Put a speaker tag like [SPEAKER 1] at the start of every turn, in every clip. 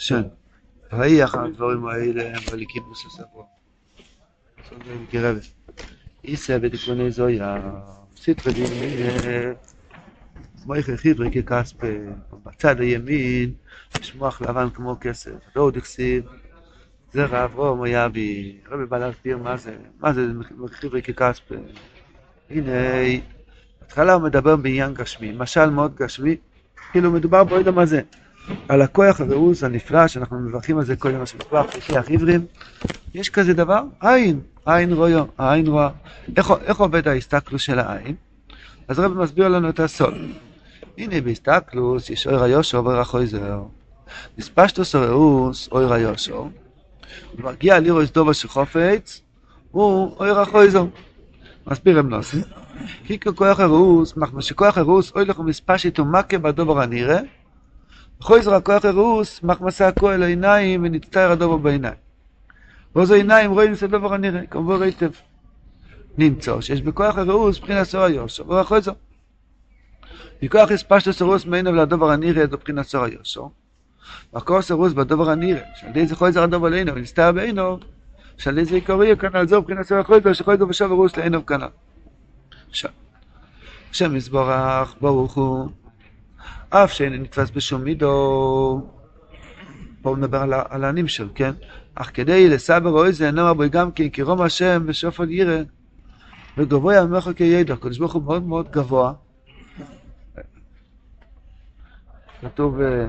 [SPEAKER 1] שן. ויהי אחר הדברים האלה, וליקיבוס הספרו. איסא בתיקוני זויה, סטרי דין, מויכי חיברי ככספה, בצד הימין יש מוח לבן כמו כסף, ועוד הכסיב, זרע אברום היה בי, רבי בא להסביר מה זה, מה זה חיברי ככספה. הנה, בהתחלה הוא מדבר בעניין גשמי, משל מאוד גשמי, כאילו מדובר בו מה זה, על הכוח הרעוס הנפלא שאנחנו מברכים על זה כל יום השבוע, פרחי עיוורים, יש כזה דבר, עין, עין רויו, העין רואה. איך, איך עובד ההסתכלוס של העין? אז הרב מסביר לנו את הסוד. הנה בהסתכלוס יש אור היושו ואור החויזר. נספשטוס אוראוס אור היושו. ומגיע לירוס דובר שחופץ, הוא אור החויזר. מסביר רב נוסי. כי ככוח הרוס, מחמש שכוח הרוס אוי לכו מספשית ומכה בדובר הנראה. חויזר הכוח הרוס, מחמסה הכהל העיניים ונצטער הדובר בעיניים. ועוזו עיניים רואים את הדובר הנראה, כמובן היטב. נמצא שיש בכוח הרוס מבחינת סור היוסו, ואחרי זו. מכוח הספשת סורוס מעיניו לדובר הנראה את מבחינת סור היוסו. מקור סורוס בדובר הנראה, שעל ידי זה חויזר הדובר לעינו ונסתר בעינו, שעל ידי זה עיקרי כנ"ל זו מבחינת סור החויזר, שחויזר ושב הרוס לעינו כנ"ל. עכשיו, השם יסבורך ברוך הוא, אף שאין נתפס בשום מידו, פה הוא מדבר על הנמשל, כן? אך כדי לסבר אויזן, נאמר בו גם כן, כי רום השם ושופל ירא, וגבוה ימך כידע, הקדוש ברוך הוא מאוד מאוד גבוה. כתוב, אה,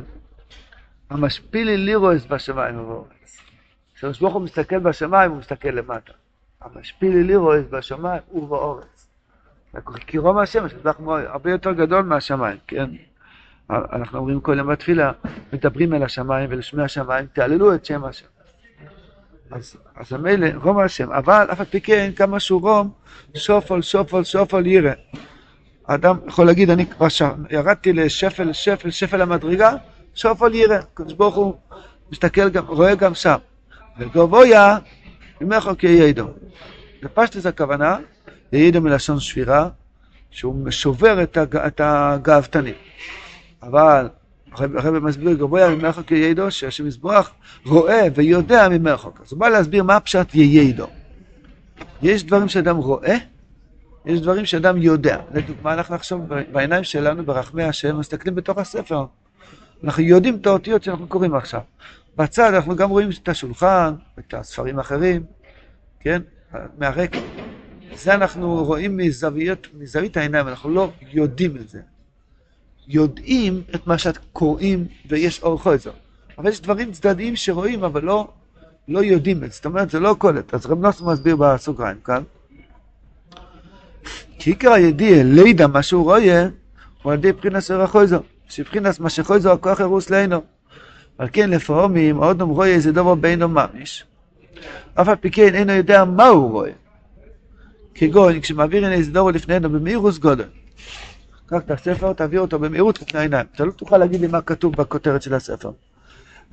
[SPEAKER 1] המשפילי לירוס בשמיים ובאורץ. כשהקדוש ברוך הוא מסתכל בשמיים, הוא מסתכל למטה. המשפילי לירוס בשמיים ובאורץ. כי רום השם, הרבה יותר גדול מהשמיים, כן? אנחנו אומרים כל יום בתפילה, מדברים אל השמיים ולשמי השמיים, תעללו את שם השם. אז, אז המילא, רום השם, אבל אף על פי כן, כמה שהוא רום, שופל, שופל, שופל ירא. האדם יכול להגיד, אני כבר שם, ירדתי לשפל, שפל, שפל המדרגה, שופל ירא. הקדוש ברוך הוא מסתכל, גם, רואה גם שם. וגבויה, ממך כידו. בפשטוס הכוונה, ידו מלשון שבירה, שהוא שובר את הגאוותנים. אבל הרב מסביר גבוה ממרחק ידו, שהשם יזבוח רואה ויודע ממרחק. אז הוא בא להסביר מה פשט ידו. יש דברים שאדם רואה, יש דברים שאדם יודע. לדוגמה, אנחנו נחשוב בעיניים שלנו, ברחמי השם, מסתכלים בתוך הספר. אנחנו יודעים את האותיות שאנחנו קוראים עכשיו. בצד אנחנו גם רואים את השולחן, את הספרים האחרים, כן? מהרקע. זה אנחנו רואים מזוויות, מזווית העיניים, אנחנו לא יודעים את זה. יודעים את מה שאת קוראים ויש אור חוזר. אבל יש דברים צדדיים שרואים, אבל לא, לא יודעים את זה. זאת אומרת, זה לא קולט. אז רב נוסף מסביר בסוגריים כאן. כי עיקר הידיע, לידע מה שהוא רואה, הוא על ידי בחינס אור החוזר. שבחינס מה שחוזר הכוח הרוס לעינו. על כן לפעמים עוד נאמר רואה איזה דבר בעינו ממש. אף על פי כן אינו יודע מה הוא רואה. כגון כשמעבירים איזה דבר לפנינו במהירוס גודל. קח את הספר, תעביר אותו במהירות לפני העיניים. אתה לא תוכל להגיד לי מה כתוב בכותרת של הספר.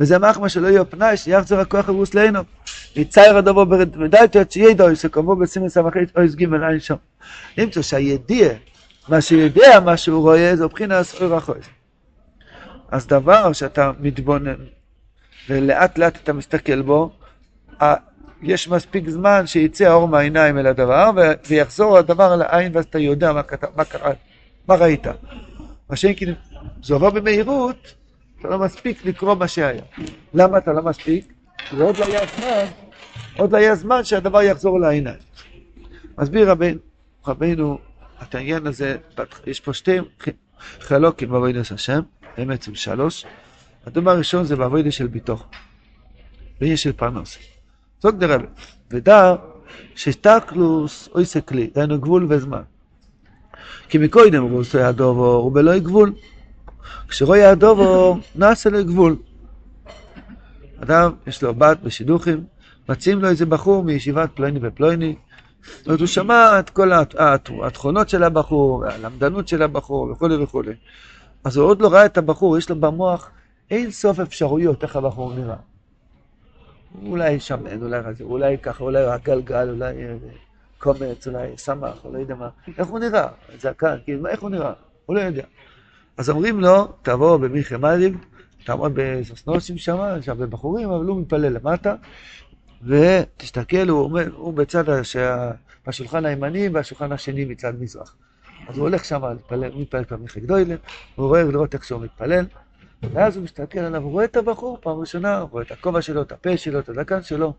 [SPEAKER 1] וזה מחמא שלא יהיה פנאי, שיחזר הכוח הרוס לעינו. יצייר הדבר בדלתו עד שיהיה דוי, שכמו בסימן סמכית אויס ג' עין שם. נמצא שהידיע, מה שיודע מה שהוא רואה, זה מבחינת אור החויז. אז דבר שאתה מתבונן, ולאט לאט אתה מסתכל בו, יש מספיק זמן שיצא האור מהעיניים אל הדבר, ויחזור הדבר אל העין, ואז אתה יודע מה קרה. מה ראית? מה שאין כי זה עובר במהירות, אתה לא מספיק לקרוא מה שהיה. למה אתה לא מספיק? כי עוד לא היה זמן, עוד לא היה זמן שהדבר יחזור לעיניים. מסביר רבינו, רבינו, את העניין הזה, יש פה שתי חלוקים בעבודת השם, הם בעצם שלוש. הדבר הראשון זה בעבודת של ביתו, ויש של פרנוס. זאת דרבה. ודע שתקלוס אויסה כלי, דהיינו גבול וזמן. כי מקודם הוא עושה הדובור, הוא בלא גבול. כשרואה הדובור, נעשה לו גבול. אדם, יש לו בת בשידוכים, מציעים לו איזה בחור מישיבת פלויני ופלויני, זאת הוא שמע את כל התכונות של הבחור, הלמדנות של הבחור וכולי וכולי. אז הוא עוד לא ראה את הבחור, יש לו במוח אין סוף אפשרויות איך הבחור נראה. אולי שמן, אולי רזה, אולי ככה, אולי הגלגל, אולי קומץ, אולי שמח, או לא יודע מה, איך הוא נראה? זקן, כאילו, איך הוא נראה? הוא לא יודע. אז אומרים לו, תבוא במיכי מריב, תעמוד בסוסנוסים שם, יש הרבה בחורים, אבל הוא מתפלל למטה, ותסתכל, הוא, עומד, הוא בצד, הש... בשולחן הימני והשולחן השני מצד מזרח. אז הוא הולך שם הוא מתפלל פעם מיכי גדוילה, הוא רואה לראות איך שהוא מתפלל, ואז הוא מסתכל עליו, הוא רואה את הבחור פעם ראשונה, הוא רואה את הכובע שלו, את הפה שלו, את הדקן שלו.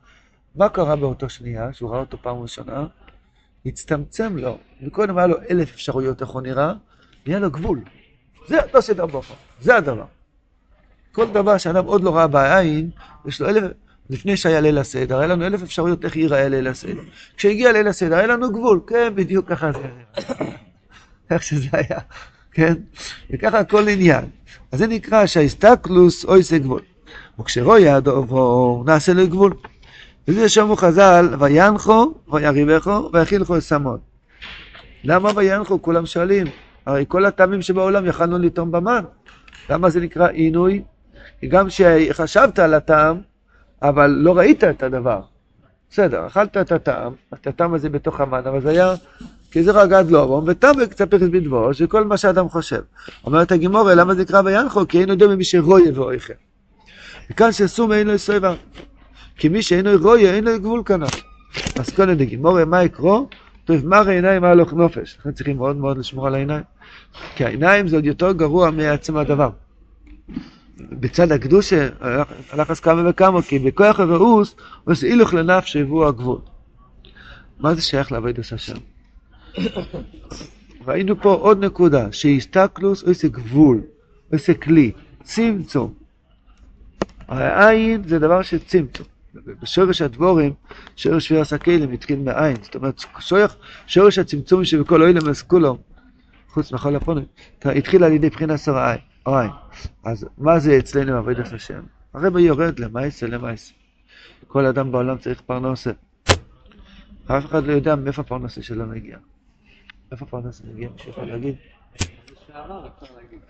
[SPEAKER 1] מה קרה באותו שנייה, שהוא ראה אותו פעם ראשונה? הצטמצם לו, וקודם היה לו אלף אפשרויות איך הוא נראה, נהיה לו גבול. זה לא סדר בוחר, זה הדבר. כל דבר שאדם עוד לא ראה בעין, יש לו אלף, לפני שהיה ליל הסדר, היה לנו אלף אפשרויות איך ייראה ליל הסדר. כשהגיע ליל הסדר, היה לנו גבול, כן, בדיוק ככה זה היה. איך שזה היה, כן? וככה כל עניין. אז זה נקרא שההסתכלוס אוי זה גבול. וכשרואי הדובו נעשה לו גבול. וזה שמו חז"ל, וינחו, ויריבכו, ויכילכו אסמון. למה וינחו? כולם שואלים. הרי כל הטעמים שבעולם יכלנו לטעום במן. למה זה נקרא עינוי? כי גם שחשבת על הטעם, אבל לא ראית את הדבר. בסדר, אכלת את הטעם, את הטעם הזה בתוך המן, אבל זה היה כזרע גד לא, וטעם קצפך בדברו, שכל מה שאדם חושב. אומרת הגימורה, למה זה נקרא וינחו? כי אין יודע ממי שרויה ואויכה. וכאן שסום אין לו סויבה. כי מי שאינו רויה, אין לו גבול כנף. אז קודם דגימורה, מה יקרו? טוב, מראה עיניים הלוך נופש. לכן צריכים מאוד מאוד לשמור על העיניים. כי העיניים זה עוד יותר גרוע מעצם הדבר. בצד הקדושה, הלך אז כמה וכמה, כי בכוח הרעוס, עושה הילוך לנפש והוא הגבול. מה זה שייך לעבוד עשה שם? ראינו פה עוד נקודה, שהסתכלוס עושה גבול, עושה כלי, צמצום. העין זה דבר של צמצום. בשורש הדבורים, שורש שבירת הכלים התחיל מעין. זאת אומרת, שורש, שורש הצמצום שבכל אוהלם כולו, חוץ מכל הפונים, התחיל על ידי בחינת שר העין. אז מה זה אצלנו עבודת השם? הרב יורד למעשה למעשה. כל אדם בעולם צריך פרנסה. אף אחד לא יודע מאיפה הפרנסה שלו מגיע. איפה הפרנסה מגיע? מישהו יכול להגיד?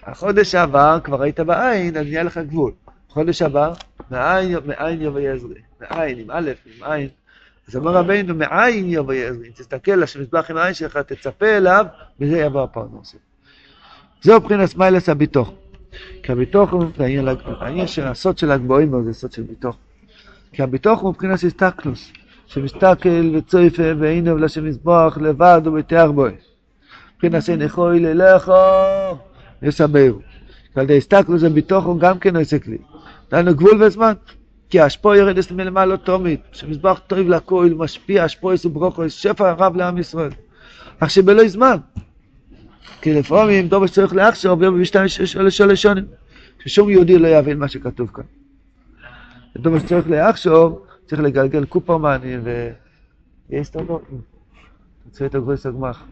[SPEAKER 1] החודש שעבר כבר היית בעין, אז נהיה לך גבול. חודש הבא, מאין יבוא יעזרי. מאין, עם א', עם עין. אז אומר רבינו, מאין יבוא יעזרי. תסתכל שמזבח עם העין שלך, תצפה אליו, וזה יבוא הפרנסה. זהו מבחינת מיילס הביטוח. כי הביטוח הוא, העניין של הסוד של הגבוהים, זה סוד של ביטוח. כי הביטוח הוא מבחינת הסתכלוס, שמסתכל וצויפה ועינו לשם מזבח לבד ובתיאר בו. מבחינת שנכוי ללכו, יסברו. ועל ידי הסתכלוס הביטוח הוא גם כן עושה כלי. דהיינו גבול וזמן. כי השפוע יורדת מלמעלה תומית, שמזבח טוב לכל, משפיע השפוע וברוכו, שפע רב לעם ישראל. אך שבלא זמן. כי לפעמים דובר שצריך להכשיר עובר שלוש שנים. ששום יהודי לא יבין מה שכתוב כאן. דובר שצריך להכשיר, צריך לגלגל קופרמנים ויש טובות. צריך את הגבוס הגמח.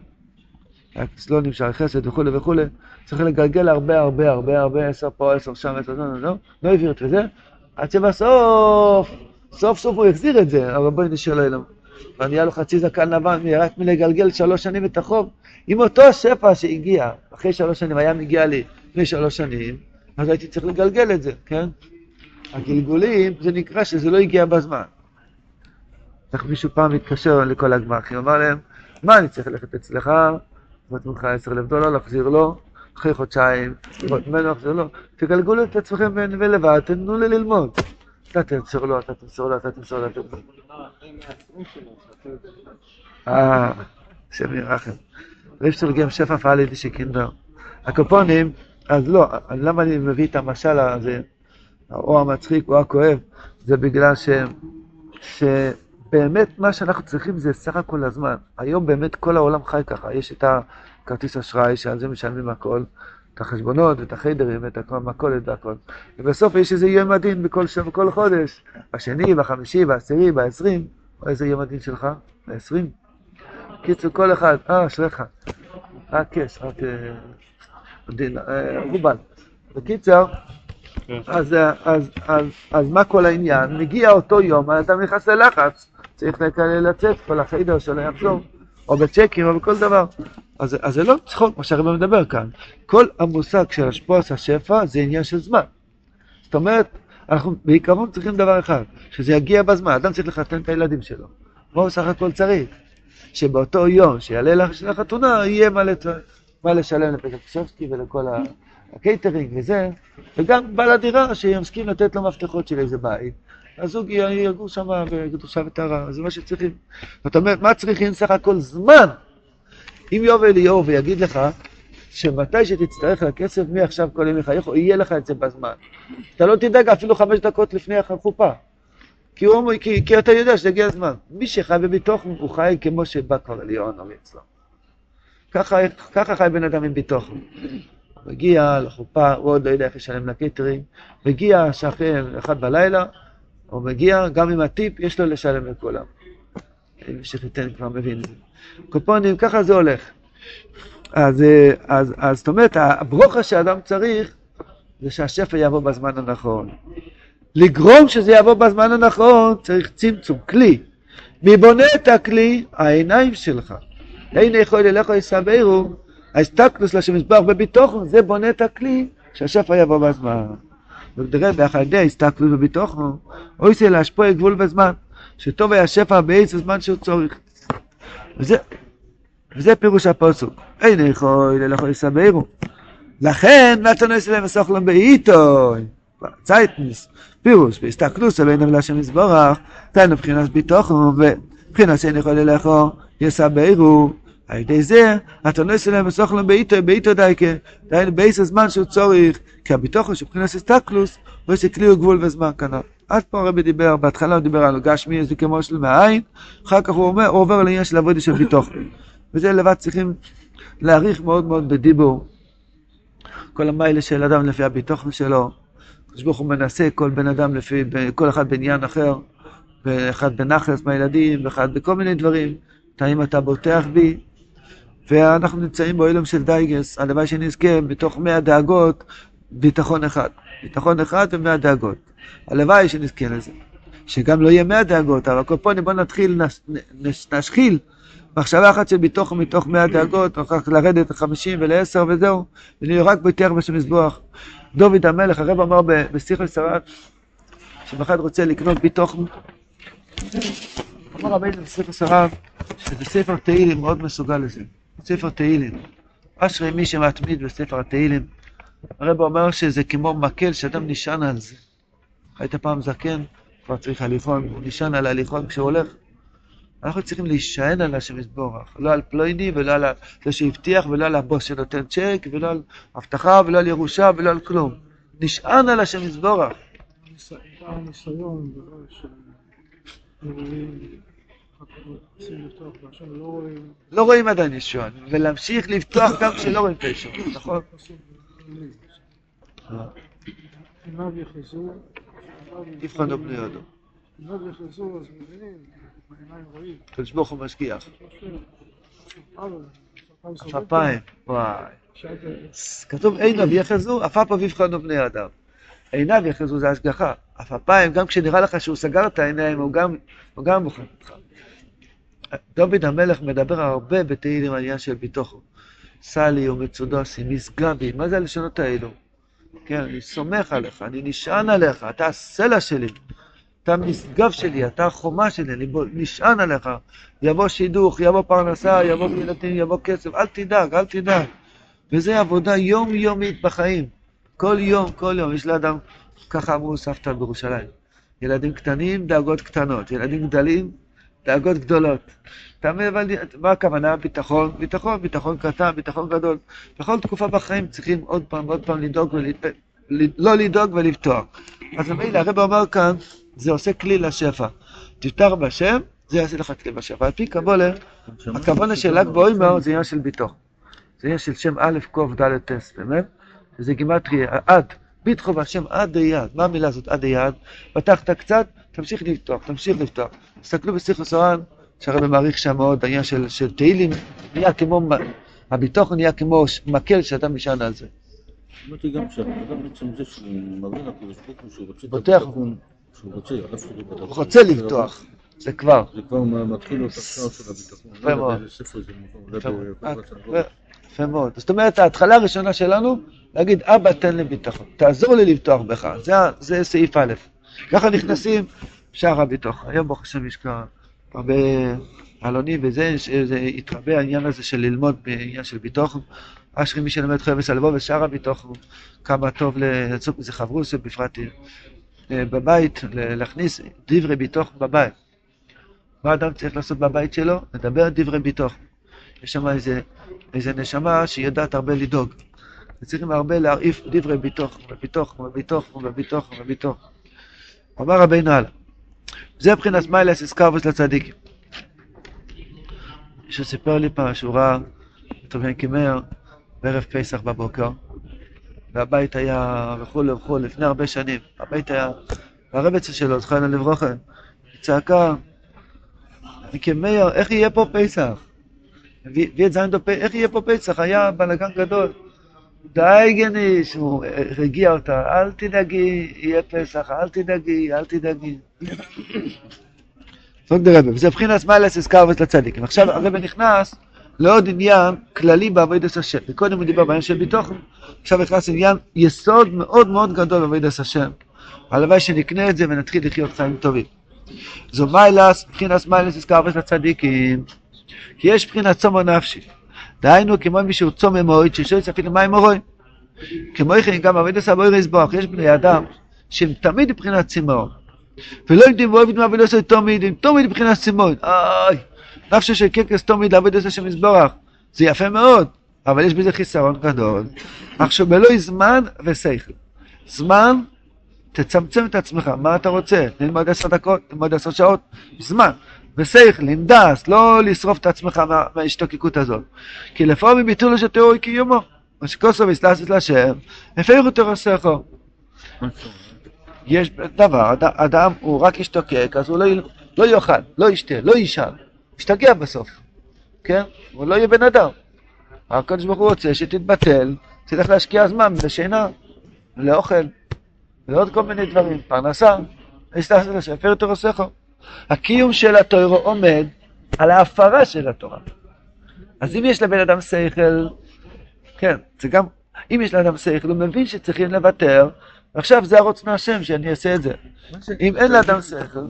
[SPEAKER 1] סלונים, שער חסד וכולי וכולי. צריך לגלגל הרבה הרבה הרבה הרבה, עשר פה, עשר שם, עשר לא, לא, לא, לא העביר את זה, עד שבסוף, סוף סוף הוא החזיר את זה, אבל בואי נשאר לאלם. ונהיה לו חצי זקן לבן, רק מלגלגל שלוש שנים את החוב. אם אותו שפע שהגיע אחרי שלוש שנים היה מגיע לי לפני שלוש שנים, אז הייתי צריך לגלגל את זה, כן? הגלגולים, זה נקרא שזה לא הגיע בזמן. איך מישהו פעם התקשר לכל הגמ"חים, אמר להם, מה אני צריך ללכת אצלך? נתנו לך עשר אלף דולר, להחזיר לו, אחרי חודשיים, לראות ממנו להחזיר לו, תגלגלו את עצמכם ולבד, תנו לי ללמוד. אתה תמסור לו, אתה תמסור לו, אתה תמסור לו. אה, השם ירחם. רב תרגם שפע פעל ידי שקינדר. הקופונים, אז לא, למה אני מביא את המשל הזה, או המצחיק או הכואב, זה בגלל ש... שבאמת מה שאנחנו צריכים זה סך הכל הזמן. היום באמת כל העולם חי ככה, יש את הכרטיס אשראי שעל זה משלמים הכל, את החשבונות ואת החיידרים ואת המכולת והכל. ובסוף יש איזה יום הדין בכל, בכל חודש, בשני, בחמישי, בעשירי, בעשרים, או איזה יום הדין שלך? בעשרים? קיצור, כל אחד, אה, אשריך. רק קש, רק רובל. בקיצר, אז מה כל העניין? מגיע אותו יום, האדם נכנס ללחץ, צריך לצאת כל החיידר שלו יחזור, או בצ'קים או בכל דבר. אז זה לא צחוק, מה שהרבא מדבר כאן. כל המושג של השפועס השפע זה עניין של זמן. זאת אומרת, אנחנו בעיקרון צריכים דבר אחד, שזה יגיע בזמן, אדם צריך לחתן את הילדים שלו. מה הוא סך הכל צריך? שבאותו יום שיעלה לחתונה, יהיה מה, לת... מה לשלם לפקקשבסקי ולכל הקייטרינג וזה, וגם בעל הדירה שיסכים לתת לו מפתחות של איזה בית. הזוג יגור שם בקדושה וטהרה, זה מה שצריכים. זאת אומרת, מה צריכים סך הכל זמן? אם יבוא אליהו ויגיד לך שמתי שתצטרך לכסף מעכשיו כל ימי חייך, יהיה לך את זה בזמן. אתה לא תדאג אפילו חמש דקות לפני החופה. כי, הוא, כי, כי אתה יודע שזה יגיע הזמן. מי שחי בביטוח הוא חי כמו שבא כבר אליהו הנביא אצלו. ככה, ככה חי בן אדם עם ביטוח. מגיע לחופה, הוא עוד לא יודע איך לשלם לקטרים, מגיע שכן אחד בלילה, הוא מגיע, גם עם הטיפ, יש לו לשלם לכולם. שחיתן כבר מבין. קופונים, ככה זה הולך. אז, אז, אז זאת אומרת, הברוכה שאדם צריך, זה שהשפע יבוא בזמן הנכון. לגרום שזה יבוא בזמן הנכון, צריך צמצום, כלי. מי בונה את הכלי? העיניים שלך. אין יכול אליך יסברו, ההסתכלוס לשם מזבח בביטוחו, זה בונה את הכלי, שהשפע יבוא בזמן. ונראה באחד ידי הסתכלות בביטוחו, אוי זה להשפוע גבול בזמן, שטוב היה שפע באיזה זמן שהוא צורך. וזה, וזה פירוש הפוסוק. אין יכול אליך יסברו. לכן נתנו אצלם וסוכלם באיתוי. צייטניס, פירוש, בהסתכלות על אין המילה של מזבורך, תן מבחינת ביטוחו, ובחינת שאין יכול אליכו יסברו. על ידי זה, אתה יסלם בסוך להם באיתו, באיתו דייקה, דהיינו באיזה זמן שהוא צורך, כי הביטוחו שבחינת הסתכלוס, לא יש כלי וגבול וזמן כנ"ל. עד פה הרבי דיבר, בהתחלה הוא דיבר על גשמי, זה כמו של מהעין, אחר כך הוא אומר, הוא עובר לעניין של עבודי של ביטוח. וזה לבד צריכים להעריך מאוד מאוד בדיבור. כל המיילה של אדם לפי הביטוחן שלו, הקדוש ברוך הוא מנסה כל בן אדם לפי, כל אחד בעניין אחר, ואחד בנחס מהילדים, ואחד בכל מיני דברים. האם אתה בוטח בי? ואנחנו נמצאים באוילום של דייגס, הלוואי שנזכה בתוך מאה דאגות, ביטחון אחד. ביטחון אחד ומאה דאגות. הלוואי שנזכה לזה. שגם לא יהיה מאה דאגות, אבל כל פעם בוא נתחיל, נש, נשחיל מחשבה אחת של ביטוח מתוך מאה דאגות, אחר כך לרדת לחמישים ולעשר ושזהו, ונהיה רק ביתר בשם מזבוח. דוד המלך, הרב אמר בשיח לסרד, שאם רוצה לקנות ביטוח, אמר רבינו בשיח לסרד, שזה ספר תהילים מאוד מסוגל לזה. ספר תהילים. אשרי מי שמתמיד בספר התהילים. הרב אומר שזה כמו מקל שאדם נשען על זה. היית פעם זקן, כבר צריך הליכון, הוא נשען על הליכון כשהוא הולך. אנחנו צריכים להישען על השם יתבורך, לא על פלויני ולא על זה שהבטיח ולא על הבוס שנותן צ'ק ולא על הבטחה ולא על ירושה ולא על כלום. נשען על השם יתבורך. לא רואים עדיין ישוען, ולהמשיך לפתוח גם כשלא רואים את הישוען, נכון? תבחנו בני אדם. הקדוש ברוך הוא משגיח. אפיים, וואי. כתוב עיניו יחזו, אף אפיו יבחנו בני אדם. עיניו יחזו זה השגחה. אף אפיים, גם כשנראה לך שהוא סגר את העיניים, הוא גם בוחן אותך. דוד המלך מדבר הרבה בתהילים על עניין של ביטוחו. סלי ומצודוסי, משגבי, מה זה הלשונות האלו? כן, אני סומך עליך, אני נשען עליך, אתה הסלע שלי, אתה המשגב שלי, אתה החומה שלי, אני נשען עליך. יבוא שידוך, יבוא פרנסה, יבוא ילדים, יבוא כסף, אל תדאג, אל תדאג. וזה עבודה יומיומית בחיים. כל יום, כל יום. יש לאדם, ככה אמרו סבתא בירושלים. ילדים קטנים, דאגות קטנות. ילדים גדלים, דאגות גדולות. אתה מבין, מה הכוונה? ביטחון, ביטחון, ביטחון קטן, ביטחון גדול. בכל תקופה בחיים צריכים עוד פעם, עוד פעם לדאוג, ולהת... לא לדאוג ולפתוח. אז מילא, הרב אומר כאן, זה עושה כלי לשפע. תפתח בשם, זה יעשה לך כלי בשפע. על פי קבולה, הכוונה של ל"ג בעומר זה עניין של ביטוח. זה עניין של שם א', ק', ד', ט', באמת? זה גימטרי, עד. ביטחו והשם עד היד. מה המילה הזאת עד היד? פתחת קצת, תמשיך לפתוח, תמשיך לפתוח. תסתכלו בשיח סורן, שהרבא מעריך שם מאוד, העניין של, של תהילים, נהיה כמו, הביטוח נהיה כמו מקל שאתה משען על זה.
[SPEAKER 2] אמרתי גם שהאדם בעצם זה שהוא מראה לקדוש ברוך הוא שהוא רוצה את
[SPEAKER 1] הביטחון,
[SPEAKER 2] שהוא רוצה,
[SPEAKER 1] הוא רוצה לפתוח, זה כבר.
[SPEAKER 2] זה כבר מתחיל את השער של הביטחון.
[SPEAKER 1] יפה מאוד. יפה מאוד. זאת אומרת, ההתחלה הראשונה שלנו, להגיד, אבא תן לי ביטחון, תעזור לי לפתוח בך, זה סעיף א'. ככה נכנסים שער הביטחון. היום ברוך השם יש כבר הרבה עלונים וזה, התרבה העניין הזה של ללמוד בעניין של ביטחון. אשרי מי שלמד חייבס הלבוא ושרה מתוכו, כמה טוב לצוק מזה חברוס, בפרט אה, בבית, להכניס דברי ביתוך בבית. מה אדם צריך לעשות בבית שלו? לדבר דברי ביתוך. יש שם איזה, איזה נשמה שהיא יודעת הרבה לדאוג. וצריכים הרבה להרעיף דברי ביתוך, וביתוך, וביתוך, וביתוך, וביתוך. אמר רבינו הלאה. זה מבחינת מיילס אסקרבוס לצדיקים. מישהו סיפר לי פעם שהוא ראה את רבי קימר בערב פסח בבוקר, והבית היה וכולי וכולי, לפני הרבה שנים. הבית היה, והרבצה שלו, זכרנו לברכה, היא צעקה, קימר, איך יהיה פה פסח? הביא את זין איך יהיה פה פסח? היה בלאגן גדול. די גניש, הוא הרגיע אותה, אל תדאגי, יהיה פסח, אל תדאגי, אל תדאגי. וזה מבחינת מיילס אסקרבס לצדיקים. עכשיו הרב נכנס לעוד עניין כללי בעבודת השם. וקודם הוא דיבר בעניין של ביטוחן, עכשיו נכנס עניין יסוד מאוד מאוד גדול בעבודת השם. הלוואי שנקנה את זה ונתחיל לחיות חיים טובים. זו מיילס, מבחינת מיילס אסקרבס לצדיקים. כי יש מבחינת צומו נפשי. דהיינו כמו מישהו צום מועד ששואל אפילו מים מורוי. כמו כן גם עבודת הבויר יסבוח, יש בני אדם שהם תמיד מבחינת צמאון. ולא יודעים ואוהבים עבודת השם תמיד, הם תמיד מבחינת צמאון. איי, נפשו של קרקס תמיד לעבודת השם יסבוח. זה יפה מאוד, אבל יש בזה חיסרון גדול. עכשיו בלא זמן ושכל. זמן, תצמצם את עצמך, מה אתה רוצה? ללמוד עשר דקות, ללמוד עשר שעות, זמן. ושכל, דס, לא לשרוף את עצמך מה, מההשתוקקות הזאת. כי לפעמים ביטולו של תיאורי קיומו. מה שכוסו ויסלסת להשם, הפרו תורסךו. יש דבר, אד, אדם הוא רק ישתוקק, אז הוא לא, לא יאכל, לא ישתה, לא יישן, ישתגע בסוף, כן? הוא לא יהיה בן אדם. הקדוש ברוך הוא רוצה שתתבטל, תלך להשקיע זמן לשינה, לאוכל, לעוד כל מיני דברים, פרנסה, להשם, הפרו תורסךו. הקיום של התורה עומד על ההפרה של התורה. אז אם יש לבן אדם שכל, כן, זה גם, אם יש לאדם שכל, הוא מבין שצריכים לוותר, ועכשיו זה הרוצנו השם שאני אעשה את זה. אם אין לאדם שכל...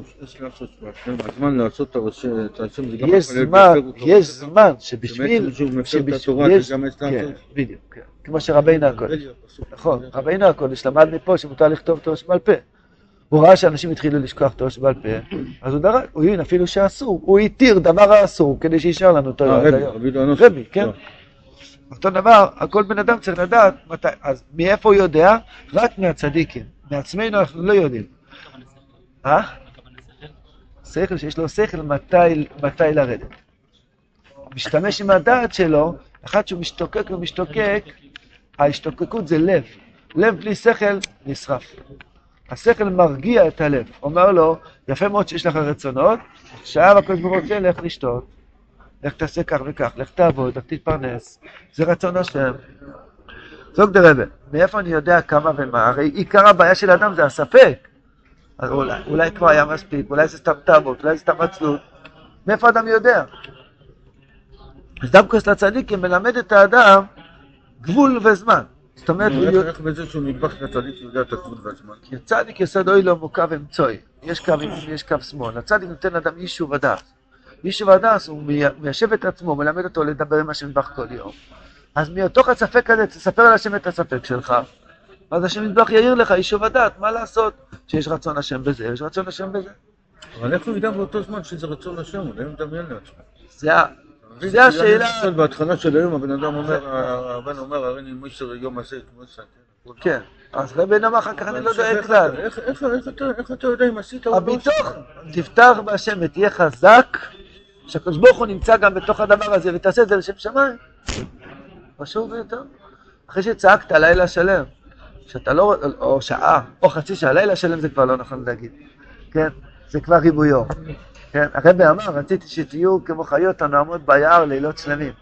[SPEAKER 2] יש
[SPEAKER 1] זמן. יש זמן שבשביל... כן. בדיוק, כן. כמו שרבינו הקודש. נכון, רבינו הקודש למד מפה שמותר לכתוב תורה שבעל פה. הוא ראה שאנשים התחילו לשכוח תורה שבעל פה, אז הוא דרש, הוא הבין אפילו שאסור, הוא התיר דבר האסור כדי שישאר לנו
[SPEAKER 2] אה,
[SPEAKER 1] תורה עד
[SPEAKER 2] רבי,
[SPEAKER 1] כן. אותו דבר, כל בן אדם צריך לדעת מתי, אז מאיפה הוא יודע? רק מהצדיקים. מעצמנו אנחנו לא יודעים. אה? שכל שיש לו שכל מתי, מתי לרדת. הוא משתמש עם הדעת שלו, אחד שהוא משתוקק ומשתוקק, ההשתוקקות זה לב. לב בלי שכל נשרף. השכל מרגיע את הלב, אומר לו, יפה מאוד שיש לך רצונות, עכשיו הקדוש ברוך הוא רוצה, לך לשתות, לך תעשה כך וכך, לך תעבוד, לך תתפרנס, זה רצון השם. זוג דרבה, מאיפה אני יודע כמה ומה? הרי עיקר הבעיה של האדם זה הספק. אז אולי, אולי כבר היה מספיק, אולי זה סתם תאוות, אולי זה סתם עצלות. מאיפה האדם יודע? אז דווקא אצל הצדיקים מלמד את האדם גבול וזמן. זאת אומרת, הוא יודע...
[SPEAKER 2] איך בזה שהוא נדבך לצדיק יודע את הגבול והזמן?
[SPEAKER 1] כי הצדיק יסוד אוי לו מוקו אמצוי. יש קו ימין ויש קו שמאל. הצדיק נותן לאדם יישוב הדס. יישוב הדס הוא מי- מיישב את עצמו, מלמד אותו לדבר עם השם יתברך כל יום. אז מתוך הספק הזה תספר על השם את הספק שלך. אז השם יתברך יאיר לך יישוב הדעת, מה לעשות? שיש רצון השם בזה, יש רצון השם בזה.
[SPEAKER 2] אבל איך הוא ידע באותו זמן שזה רצון השם? הוא לא מדמיין לעצמו.
[SPEAKER 1] זה
[SPEAKER 2] זה
[SPEAKER 1] השאלה.
[SPEAKER 2] בהתחלה של היום הבן אדם אומר, הבן אומר, הרי מויסר יום הזה, כמו כן.
[SPEAKER 1] כן. אז רבי אמר אחר כך אני לא דואג
[SPEAKER 2] איך
[SPEAKER 1] כלל.
[SPEAKER 2] איך- אתה- איך אתה יודע אם עשית או לא
[SPEAKER 1] הביטוח, תפתח בהשם ותהיה חזק, שהקדוש ברוך הוא נמצא גם בתוך הדבר הזה, ותעשה את זה לשם שמיים. פשוט ביותר. אחרי שצעקת לילה שלם, שאתה לא, או שעה, או חצי שעה, לילה שלם זה כבר לא נכון להגיד, כן? זה כבר ריבויו. כן? הרבי אמר, רציתי שתהיו כמו חיות הנועמות ביער לילות שלמים.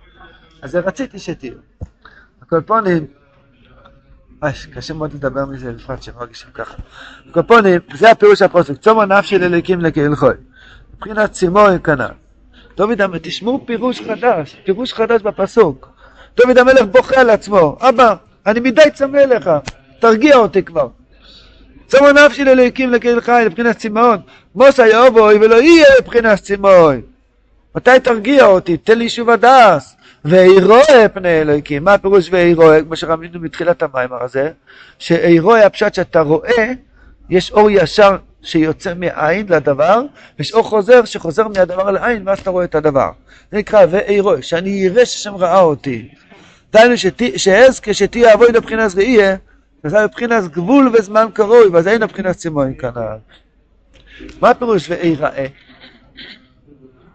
[SPEAKER 1] אז זה רציתי שתהיו. הקולפונים, קשה מאוד לדבר מזה, בפרט שהם מרגישים ככה. הקולפונים, זה הפירוש הפוסק, צומו נפשי לליקים לקהלכוי. מבחינת צימון כנ"ל. דוד המלך, תשמעו פירוש חדש, פירוש חדש בפסוק. דוד המלך בוכה על עצמו, אבא, אני מדי צמא לך, תרגיע אותי כבר. צומו נפשי לליקים לקהל חי, לבחינת צמאון. מוסא יאובוי ולא יהיה לבחינת צמאון. מתי תרגיע אותי? תן לי שוב הדס. ואירואה פני אלוהיקים. מה הפירוש ואירואה? כמו שראינו מתחילת המיימר הזה, שאירואה הפשט שאתה רואה, יש אור ישר שיוצא מעין לדבר, ויש אור חוזר שחוזר מהדבר לעין, ואז אתה רואה את הדבר. זה נקרא ואירואה, שאני אראה שהשם ראה אותי. דהיינו שעז כשתהיה אבוי לבחינס ראייה, וזה מבחינת גבול וזמן קרוי, ואז אין מבחינת צימון כנ"ל. מה הפירוש ואיראה?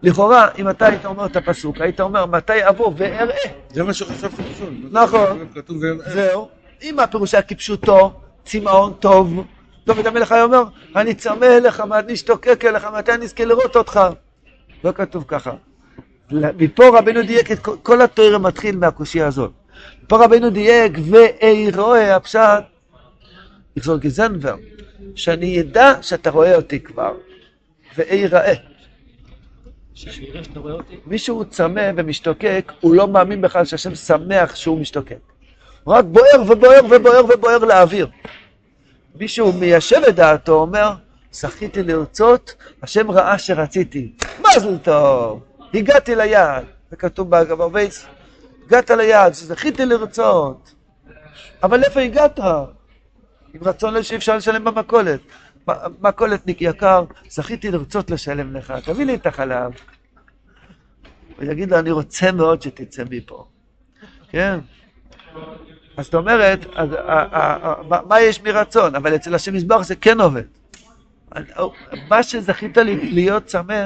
[SPEAKER 1] לכאורה, אם אתה היית אומר את הפסוק, היית אומר מתי אבוא ואראה.
[SPEAKER 2] זה מה שחשבתי לשאול.
[SPEAKER 1] נכון. זהו. אם הפירוש היה כפשוטו, צמאון טוב, דוד המלך היה אומר, אני צמא אליך, אני אשתוקק אליך, מתי אני אזכה לראות אותך? לא כתוב ככה. מפה רבנו דייק את כל- כל התואר מתחיל מהקושייה הזאת. פה רבנו דייק ואירואה הפשט, יחזור גזנבר, שאני אדע שאתה רואה אותי כבר,
[SPEAKER 3] רואה אותי?
[SPEAKER 1] מישהו צמא ומשתוקק, הוא לא מאמין בכלל שהשם שמח שהוא משתוקק. הוא רק בוער ובוער ובוער ובוער לאוויר. מישהו מיישב את דעתו, אומר, זכיתי לרצות, השם ראה שרציתי. מזל טוב, הגעתי ליעד. זה כתוב בייס. הגעת ליעד, זכיתי לרצות. אבל איפה הגעת? עם רצון שאי אפשר לשלם במכולת. מכולתניק יקר, זכיתי לרצות לשלם לך, תביא לי את החלב. הוא יגיד לו, אני רוצה מאוד שתצא מפה. כן? אז זאת אומרת, אז, מה- יש מרצון? אבל אצל השם יזבח זה כן עובד. מה שזכית לי- להיות צמא,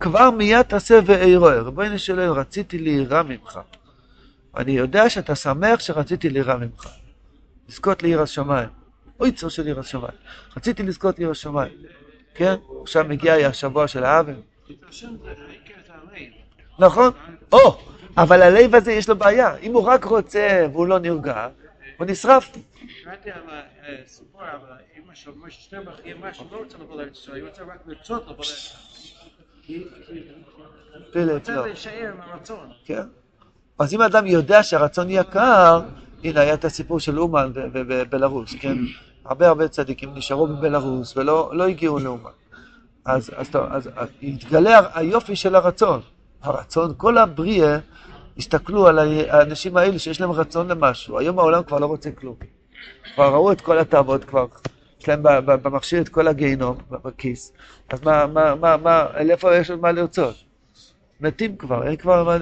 [SPEAKER 1] כבר מיד תעשה ואירוע. רבנו שלנו, רציתי להירא ממך. אני יודע שאתה שמח שרציתי להירא ממך. לזכות לעיר השמיים. אוי צור של עיר השמיים. רציתי לזכות לעיר השמיים. כן? עכשיו מגיע השבוע של האבל. נכון? או, אבל הלב הזה יש לו בעיה. אם הוא רק רוצה והוא לא נרגע, הוא נשרף.
[SPEAKER 3] קראתי על הסיפור, אבל אמא של משה שטרנבך, היא אמרה שהיא לא רוצה לבוא לארץ ישראל, היא רוצה רק לרצות לבוא לארץ היא היא
[SPEAKER 1] פלט,
[SPEAKER 3] רוצה
[SPEAKER 1] לא.
[SPEAKER 3] להישאר עם הרצון.
[SPEAKER 1] כן? אז אם אדם יודע שהרצון יקר, הנה היה את הסיפור של אומן בבלארוס, כן? הרבה הרבה צדיקים נשארו בבלארוס ולא לא הגיעו לאומן. אז, אז, אז, אז התגלה היופי של הרצון. הרצון, כל הבריאה הסתכלו על האנשים האלה שיש להם רצון למשהו. היום העולם כבר לא רוצה כלום. כבר ראו את כל התאוות, כבר יש להם במכשיר את כל הגיהינום בכיס. אז מה, מה, מה, מה, לאיפה יש עוד מה לרצות? מתים כבר, אין כבר מה...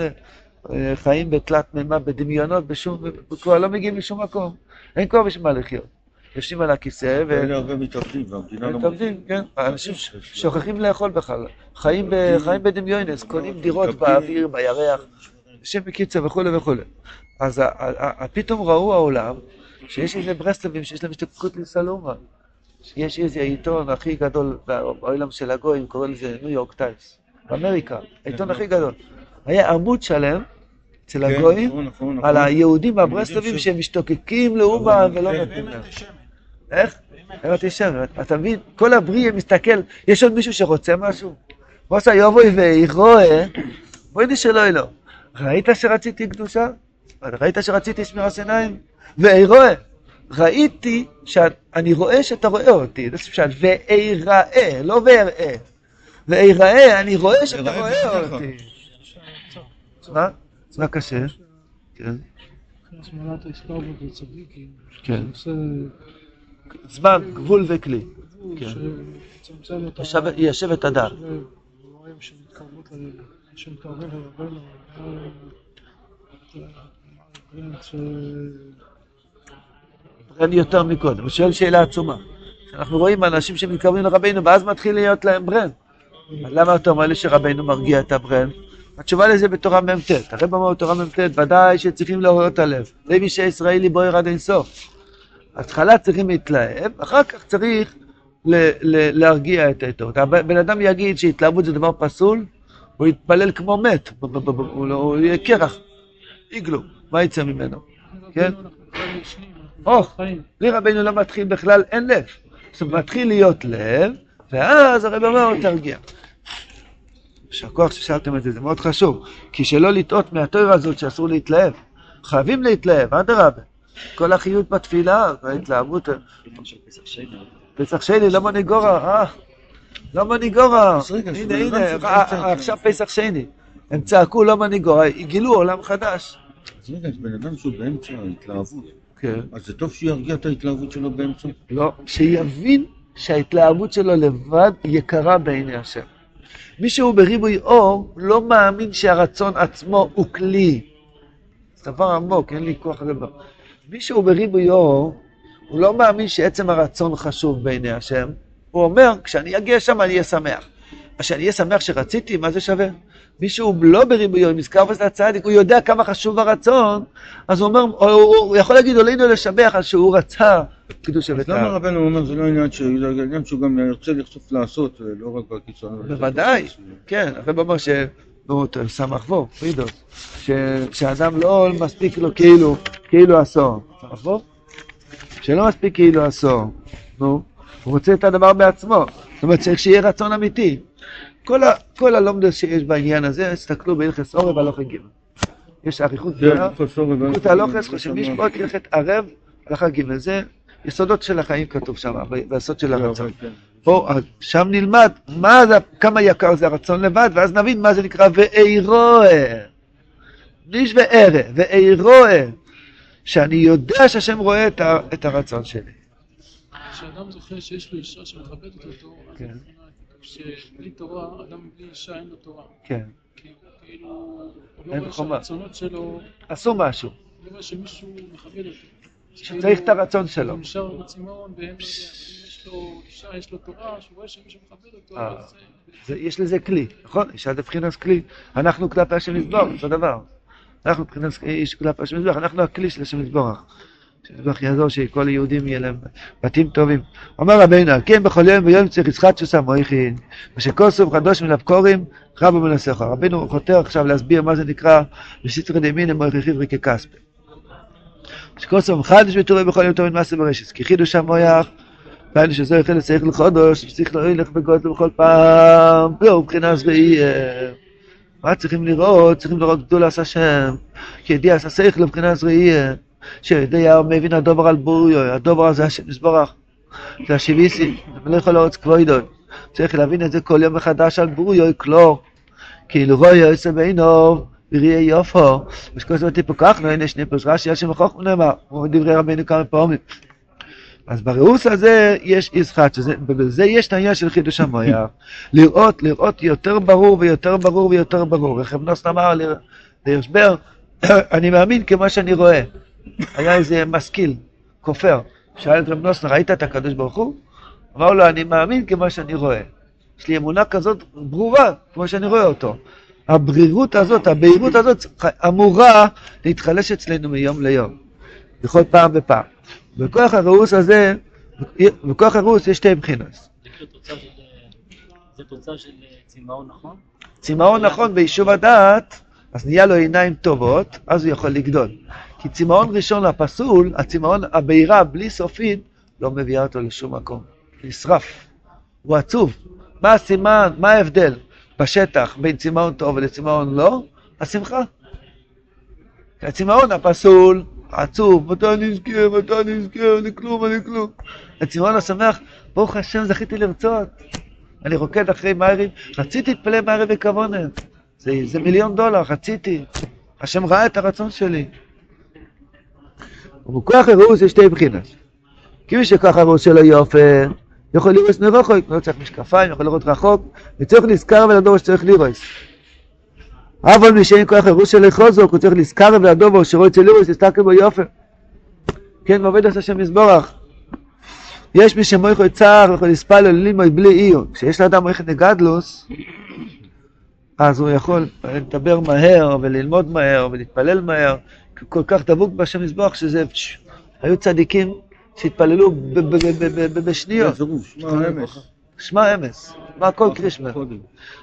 [SPEAKER 1] אה, חיים בתלת מימה, בדמיונות, בשום... כבר לא מגיעים לשום מקום. אין כבר בשביל מה לחיות. יושבים על הכיסא ו...
[SPEAKER 2] ואלה הרבה מתאבדים, והמדינה לא...
[SPEAKER 1] מתאבדים, כן. האנשים ש- שוכחים לאכול בכלל. חיים בדמיונס, קונים דירות באוויר, בירח, שם בקיצר וכולי וכולי. אז פתאום ראו העולם שיש איזה ברסלבים שיש להם השתקקות לסלומה. יש איזה עיתון הכי גדול בעולם של הגויים, קורא לזה ניו יורק טיימס, באמריקה, העיתון הכי גדול. היה עמוד שלם אצל
[SPEAKER 2] כן,
[SPEAKER 1] הגויים
[SPEAKER 2] נכון, נכון,
[SPEAKER 1] על
[SPEAKER 2] נכון.
[SPEAKER 1] היהודים הברסלבים
[SPEAKER 2] ש-
[SPEAKER 1] שהם משתוקקים לאומן ולא. נותנים להם. איך? הם אנטישמים. אתה מבין? כל הבריאה מסתכל, יש עוד מישהו שרוצה משהו? כמו שיובוי וירואה, בואי נשאלו אלו. ראית שרציתי קדושה? ראית שרציתי שמירת עיניים? ואירואה. ראיתי שאני רואה שאתה רואה אותי, זה פשוט, ואיראה, לא ואראה. ואיראה, אני רואה שאתה רואה. אותי. מה? מה קשה? כן.
[SPEAKER 4] הזמנת הזכרנו בצדיקים,
[SPEAKER 1] כן. זמן, גבול וכלי. כן. ישב- יישב את
[SPEAKER 4] ש-
[SPEAKER 1] אין יותר מקודם. הוא שואל שאלה עצומה. אנחנו רואים אנשים שמתקרבים לרבנו, ואז מתחיל להיות להם ברן. אז למה אתה אומר לי שרבנו מרגיע את הברן? התשובה לזה בתורה מ"ט. הרב אומר בתורה מ"ט, ודאי שצריכים לעורר את הלב. למי שישראלי בוער עד אינסוף. התחלה צריכים להתלהב, אחר כך צריך ל- ל- להרגיע את העיתות. הבן אדם יגיד שהתלהבות זה דבר פסול, הוא יתפלל כמו מת, לא- הוא יהיה קרח, איגלו, מה יצא ממנו? כן?
[SPEAKER 4] רבנו, אנחנו בכלל ישנים, אנחנו
[SPEAKER 1] או,
[SPEAKER 4] חיים.
[SPEAKER 1] לי רבנו לא מתחיל בכלל, אין לב. זאת אומרת, מתחיל להיות לב, ואז הרב אומר, תרגיע. יישר כוח ששאלתם את זה, זה מאוד חשוב. כי שלא לטעות מהתואר הזאת שאסור להתלהב. חייבים להתלהב, אדרבה. כל החיות בתפילה, ההתלהבות. פסח שני, לא מניגורה, אה? לא
[SPEAKER 2] רגע,
[SPEAKER 1] הנה, הנה, אה,
[SPEAKER 2] זה
[SPEAKER 1] אה, עכשיו פסח שני. הם צעקו לא מנהיגו, גילו עולם חדש.
[SPEAKER 2] אז רגע, בן אדם שהוא באמצע ההתלהבות,
[SPEAKER 1] כן.
[SPEAKER 2] אז זה טוב שירגיע את ההתלהבות שלו באמצע?
[SPEAKER 1] לא, שיבין שההתלהבות שלו לבד יקרה בעיני השם. מי שהוא בריבוי אור לא מאמין שהרצון עצמו הוא כלי. זה דבר עמוק, אין לי כוח לדבר. מי שהוא בריבוי אור, הוא לא מאמין שעצם הרצון חשוב בעיני השם. הוא אומר, כשאני אגיע שם אני אהיה שמח. אז שאני אהיה שמח שרציתי, מה זה שווה? מי שהוא לא בריבוי אור, נזכר בזה הצדיק, הוא יודע כמה חשוב הרצון, אז הוא אומר, הוא, הוא, הוא יכול להגיד עלינו לשבח על שהוא רצה קידוש
[SPEAKER 2] אז
[SPEAKER 1] אביתר.
[SPEAKER 2] למה רבנו אומר זה לא עניין ש- זה עניין שהוא גם ירצה לחשוף לעשות, לא רק בקיצון.
[SPEAKER 1] בוודאי, כן, הרב אומר ש... נו, סמך וו, פרידוס, שאדם לא מספיק לו כאילו, כאילו עשור. סמך וו? שלא מספיק כאילו עשור. נו, הוא רוצה את הדבר בעצמו. זאת אומרת, צריך שיהיה רצון אמיתי. כל, ה, כל הלומדס שיש בעניין הזה, תסתכלו בהלכס עורב הלכה ג'. יש אריכות גדולה. קוטה הלוכס, חושבים פה הלכת ערב, הלכה ג', זה יסודות של החיים כתוב שם, ביסוד של הרצון. פה, שם נלמד מה זה, כמה יקר זה הרצון לבד, ואז נבין מה זה נקרא ואירוה. ניש וערה, ואירוה. שאני יודע שהשם רואה את, ה, את הרצון שלי.
[SPEAKER 4] כשאדם זוכר שיש לו אישה שמכבדת אותו, אז
[SPEAKER 1] כן.
[SPEAKER 4] שבלי תורה, אדם בלי אישה אין לו תורה.
[SPEAKER 1] כן.
[SPEAKER 4] כי כאילו, הוא לא רואה. שהרצונות שלו,
[SPEAKER 1] עשו משהו,
[SPEAKER 4] הוא לא רואה שמישהו מכבד אותו.
[SPEAKER 1] שצריך את הרצון שלו.
[SPEAKER 4] הוא נשאר בצמאון, יש לו אישה, יש לו תורה, שהוא רואה שמישהו מכבד אותו. אז זה...
[SPEAKER 1] זה, יש לזה כלי, נכון? אישה זה מבחינת כלי. אנחנו כלפי השם יזבורך, אותו דבר. אנחנו מבחינת איש כלפי השם יזבורך, אנחנו הכלי של השם יזבורך. שיזבורך יעזור שכל היהודים יהיה להם בתים טובים. אומר רבינו, על כן בכל יום ויום צריך יצחק שוסה מויכין, ושכוסוף חדוש מלבקורים, רבו מנסך. רבינו חותר עכשיו להסביר מה זה נקרא בסתרי דמין מויכי חברי ככספי. שכוסוף חדש ותורי בכל יום טוב מעשה ברשת, כי חידוש המויח פעם שזה החל לצריך לחודש, שצריך להילך בגודל בכל פעם, לא, מבחינה זרעי, מה צריכים לראות? צריכים לראות גדול עשה השם, כי ידיע עשה שכל מבחינה זרעי, שידיע מבין הדובר על בוריו, הדובר הזה השם יסבורך, זה השיביסי, לא יכול לרוץ כבוידון, צריך להבין את זה כל יום מחדש על בוריו, כלור, כאילו רואי יוסף בעינו, וראי יופו, ושכל זאת תפוקחנו, הנה שני פרש רש"י, השם החוכמה נאמר, כמו דברי רבינו כמה פעמים. אז בריאוס הזה יש ישחט, ובזה יש את העניין של חידוש המויח. לראות, לראות יותר ברור ויותר ברור ויותר ברור. איך אבנוס אמר ל- ליושבר, אני מאמין כמו שאני רואה. היה איזה משכיל, כופר, שאל את רב נוסנה, ראית את הקדוש ברוך הוא? אמר לו, אני מאמין כמו שאני רואה. יש לי אמונה כזאת ברורה, כמו שאני רואה אותו. הברירות הזאת, הבהירות הזאת, אמורה להתחלש אצלנו מיום ליום, בכל פעם ופעם. בכוח הריאוס הזה, בכוח הריאוס יש שתי מבחינות.
[SPEAKER 5] זה תוצאה של... זה תוצאה של אה, צמאון, נכון?
[SPEAKER 1] צמאון נכון ביישוב הדעת, אז נהיה לו עיניים טובות, אז הוא יכול לגדול. כי צמאון ראשון הפסול, הצמאון, הבהירה בלי סופית, לא מביאה אותו לשום מקום. נשרף. הוא עצוב. מה הסימן, מה ההבדל בשטח בין צמאון טוב ולצמאון לא? השמחה. כי הצמאון הפסול, עצוב, מתי אני אזכה, מתי אני אזכה, אני כלום, אני כלום. הצמאון השמח, ברוך השם זכיתי לרצות. אני רוקד אחרי מאירים, רציתי להתפלל מאירים בכוונת. זה, זה מיליון דולר, רציתי. השם ראה את הרצון שלי. ובכוח הריאוס יש שתי בחינות. כי מי הריאוס שלו יופי, יכול לראות מרחוק, לא צריך משקפיים, יכול לראות רחוק, וצריך לזכר ולדור שצריך לראות. אבל מי שאין כוח הריאוס שלו חוזק, הוא צריך לזכר ולדור שרואה אצל לראות, תסתכל בו יופי. כן, ועובד עשה השם יזבורך. יש מי שמויכו צער ויכול לספל ללימוד בלי עיון. כשיש לאדם מויכו נגדלוס, אז הוא יכול לדבר מהר וללמוד מהר ולהתפלל מהר, כל כך דבוק בשם מזבוח שזה... היו צדיקים שהתפללו בשניות.
[SPEAKER 2] שמע
[SPEAKER 1] אמס, מה כל קרישמה.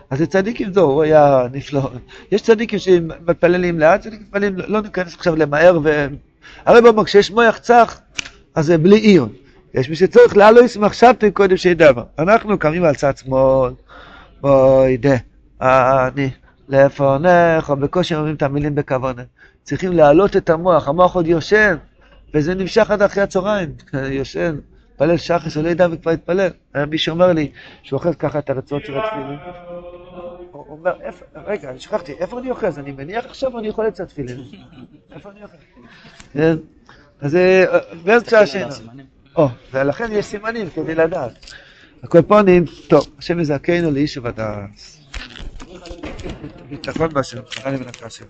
[SPEAKER 1] אז זה צדיקים זו, הוא היה נפלא. יש צדיקים שמתפללים לאט, צדיקים מתפללים, לא ניכנס עכשיו למהר ו... הרי במה, כשיש מויח צח, אז זה בלי עיון. יש מי שצריך לעלות מחשבתי קודם שידע מה. אנחנו קמים על צד שמאל, בואי דה, אני לפונך, או בקושי אומרים את המילים בכוונה. צריכים להעלות את המוח, המוח עוד יושן, וזה נמשך עד אחרי הצהריים, יושן, מתפלל שחס, לא ידע וכבר התפלל. היה מי שאומר לי שהוא אוכל ככה את הרצועות של התפילין. הוא אומר, "איפה- רגע, אני שכחתי, איפה אני אוחז? אני מניח עכשיו אני יכול לצד תפילין? איפה אני אוחז? כן, אז אה, באמצע השינה. או, ולכן יש סימנים כדי לדעת. הקופונים, טוב, השם יזכנו לאיש ובדעת. ביטחון בהשם, חנה ונקה השם.